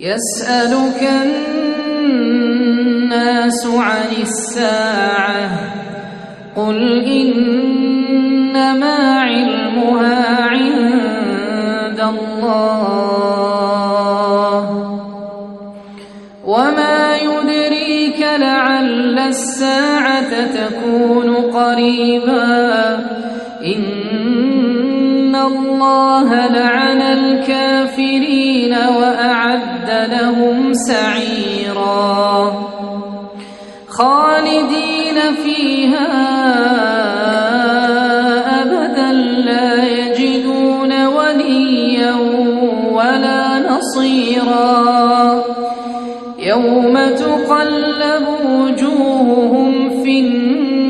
يسألك الناس عن الساعة قل إنما علمها عند الله. وما يدريك لعل الساعة تكون قريبا إن الله لعن الكافرين وأعد لهم سعيرا. خالدين فيها أبدا لا يجدون وليا ولا نصيرا. يوم تقلب وجوههم في النار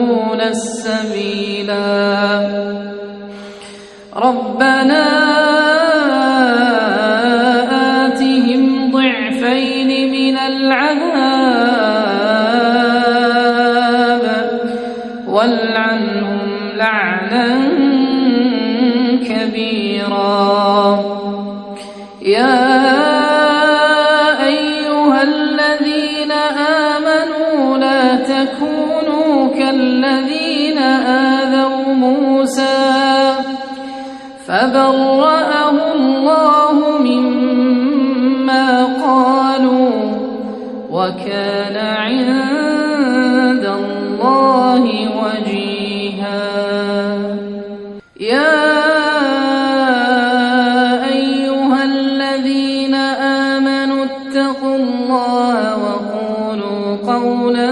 السبيلا ربنا آتهم ضعفين من العذاب والعنهم لعنا كبيرا. يا أيها الذين آمنوا لا تكونوا كالذين آذوا موسى فبرأه الله مما قالوا وكان عند الله وجيها. يا أيها الذين آمنوا اتقوا الله وقولوا قولا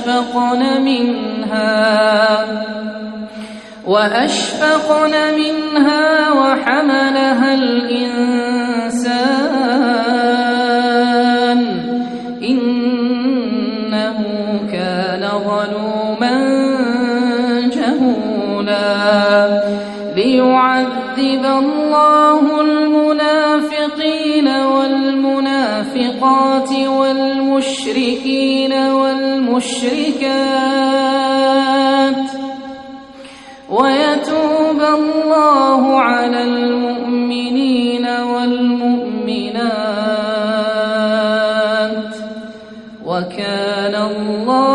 وأشفقن منها وأشفقن منها وحملها الإنسان. إنه كان ظلوما جهولا. ليعذب الله والمنافقات والمشركين والمشركات ويتوب الله على المؤمنين والمؤمنات وكان الله